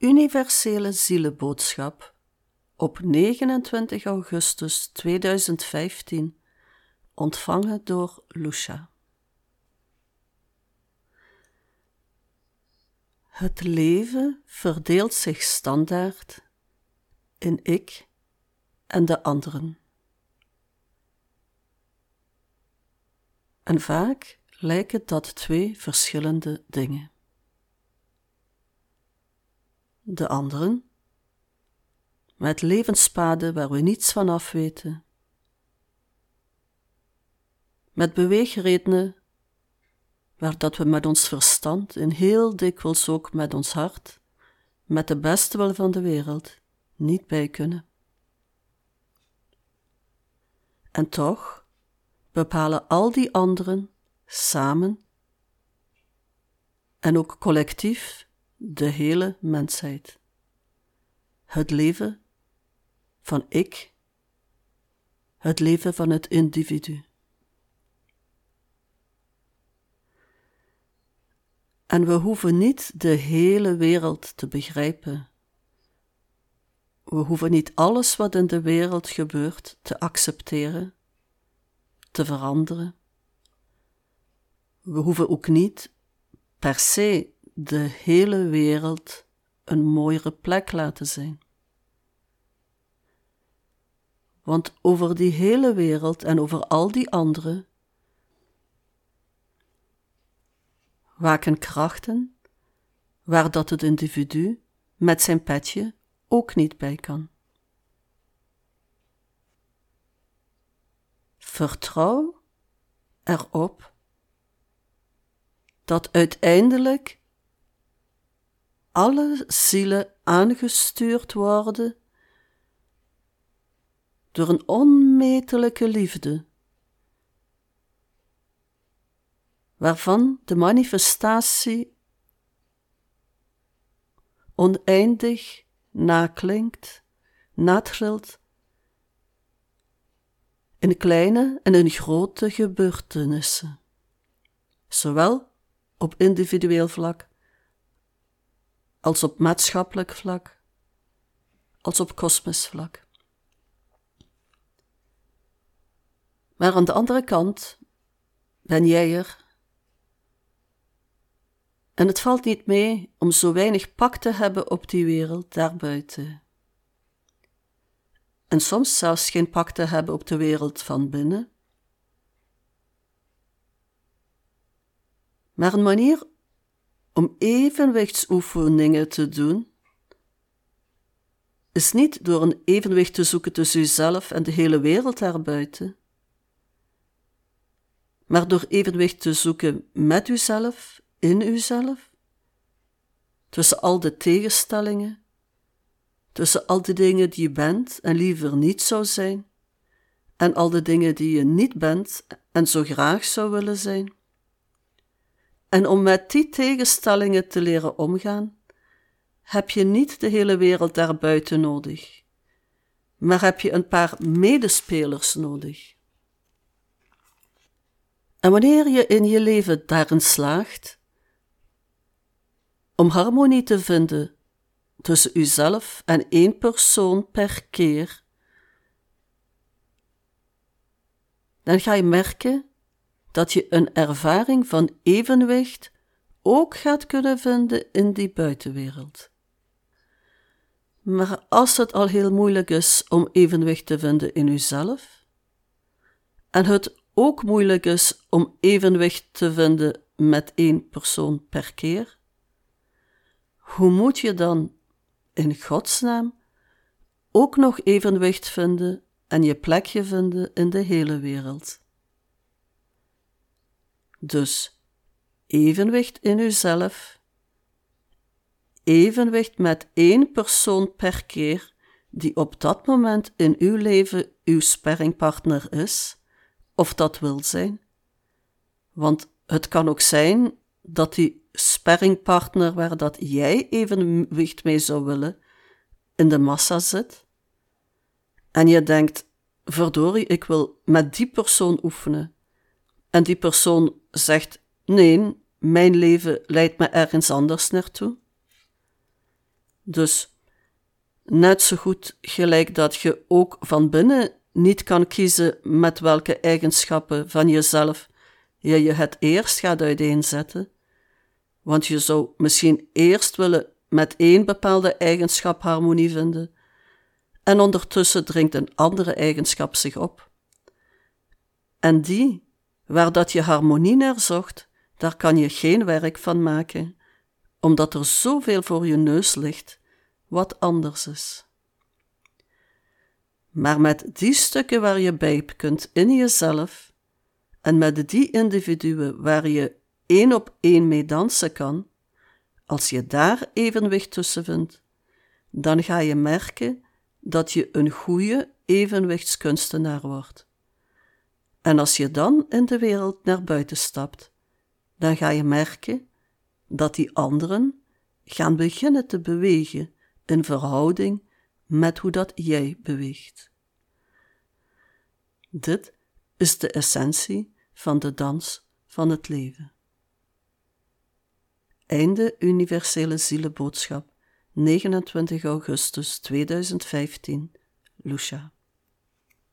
universele zielenboodschap op 29 augustus 2015, ontvangen door Lucia. Het leven verdeelt zich standaard in ik en de anderen. En vaak lijken dat twee verschillende dingen. De anderen, met levenspaden waar we niets van af weten, met beweegredenen waar dat we met ons verstand en heel dikwijls ook met ons hart, met de beste wil van de wereld, niet bij kunnen. En toch bepalen al die anderen samen en ook collectief de hele mensheid. Het leven van ik, het leven van het individu. En we hoeven niet de hele wereld te begrijpen. We hoeven niet alles wat in de wereld gebeurt te accepteren, te veranderen. We hoeven ook niet per se de hele wereld een mooiere plek laten zijn. Want over die hele wereld en over al die anderen waken krachten waar dat het individu met zijn petje ook niet bij kan. Vertrouw erop dat uiteindelijk alle zielen aangestuurd worden door een onmetelijke liefde waarvan de manifestatie oneindig naklinkt, natrilt in kleine en in grote gebeurtenissen, zowel op individueel vlak als op maatschappelijk vlak, als op kosmisch vlak. Maar aan de andere kant ben jij er en het valt niet mee om zo weinig pak te hebben op die wereld daarbuiten. En soms zelfs geen pak te hebben op de wereld van binnen. Maar een manier om evenwichtsoefeningen te doen, is niet door een evenwicht te zoeken tussen jezelf en de hele wereld daarbuiten, maar door evenwicht te zoeken met uzelf in uzelf, tussen al de tegenstellingen, tussen al de dingen die je bent en liever niet zou zijn, en al de dingen die je niet bent en zo graag zou willen zijn. En om met die tegenstellingen te leren omgaan, heb je niet de hele wereld daarbuiten nodig, maar heb je een paar medespelers nodig. En wanneer je in je leven daarin slaagt, om harmonie te vinden tussen uzelf en één persoon per keer, dan ga je merken dat je een ervaring van evenwicht ook gaat kunnen vinden in die buitenwereld. Maar als het al heel moeilijk is om evenwicht te vinden in uzelf, en het ook moeilijk is om evenwicht te vinden met één persoon per keer, hoe moet je dan in godsnaam ook nog evenwicht vinden en je plekje vinden in de hele wereld? Dus evenwicht in uzelf, evenwicht met één persoon per keer die op dat moment in uw leven uw sperringpartner is, of dat wil zijn. Want het kan ook zijn dat die sparringpartner waar dat jij evenwicht mee zou willen, in de massa zit, en je denkt, verdorie, ik wil met die persoon oefenen, en die persoon zegt, nee, mijn leven leidt me ergens anders naartoe, Dus net zo goed gelijk dat je ook van binnen niet kan kiezen met welke eigenschappen van jezelf je je het eerst gaat uiteenzetten, want je zou misschien eerst willen met één bepaalde eigenschap harmonie vinden, en ondertussen dringt een andere eigenschap zich op. En die, waar dat je harmonie naar zocht, daar kan je geen werk van maken, omdat er zoveel voor je neus ligt wat anders is. Maar met die stukken waar je bij kunt in jezelf, en met die individuen waar je één op één mee dansen kan, als je daar evenwicht tussen vindt, dan ga je merken dat je een goede evenwichtskunstenaar wordt. En als je dan in de wereld naar buiten stapt, dan ga je merken dat die anderen gaan beginnen te bewegen in verhouding met hoe dat jij beweegt. Dit is de essentie van de dans van het leven. Einde Universele Zielenboodschap 29 augustus 2015 Lucia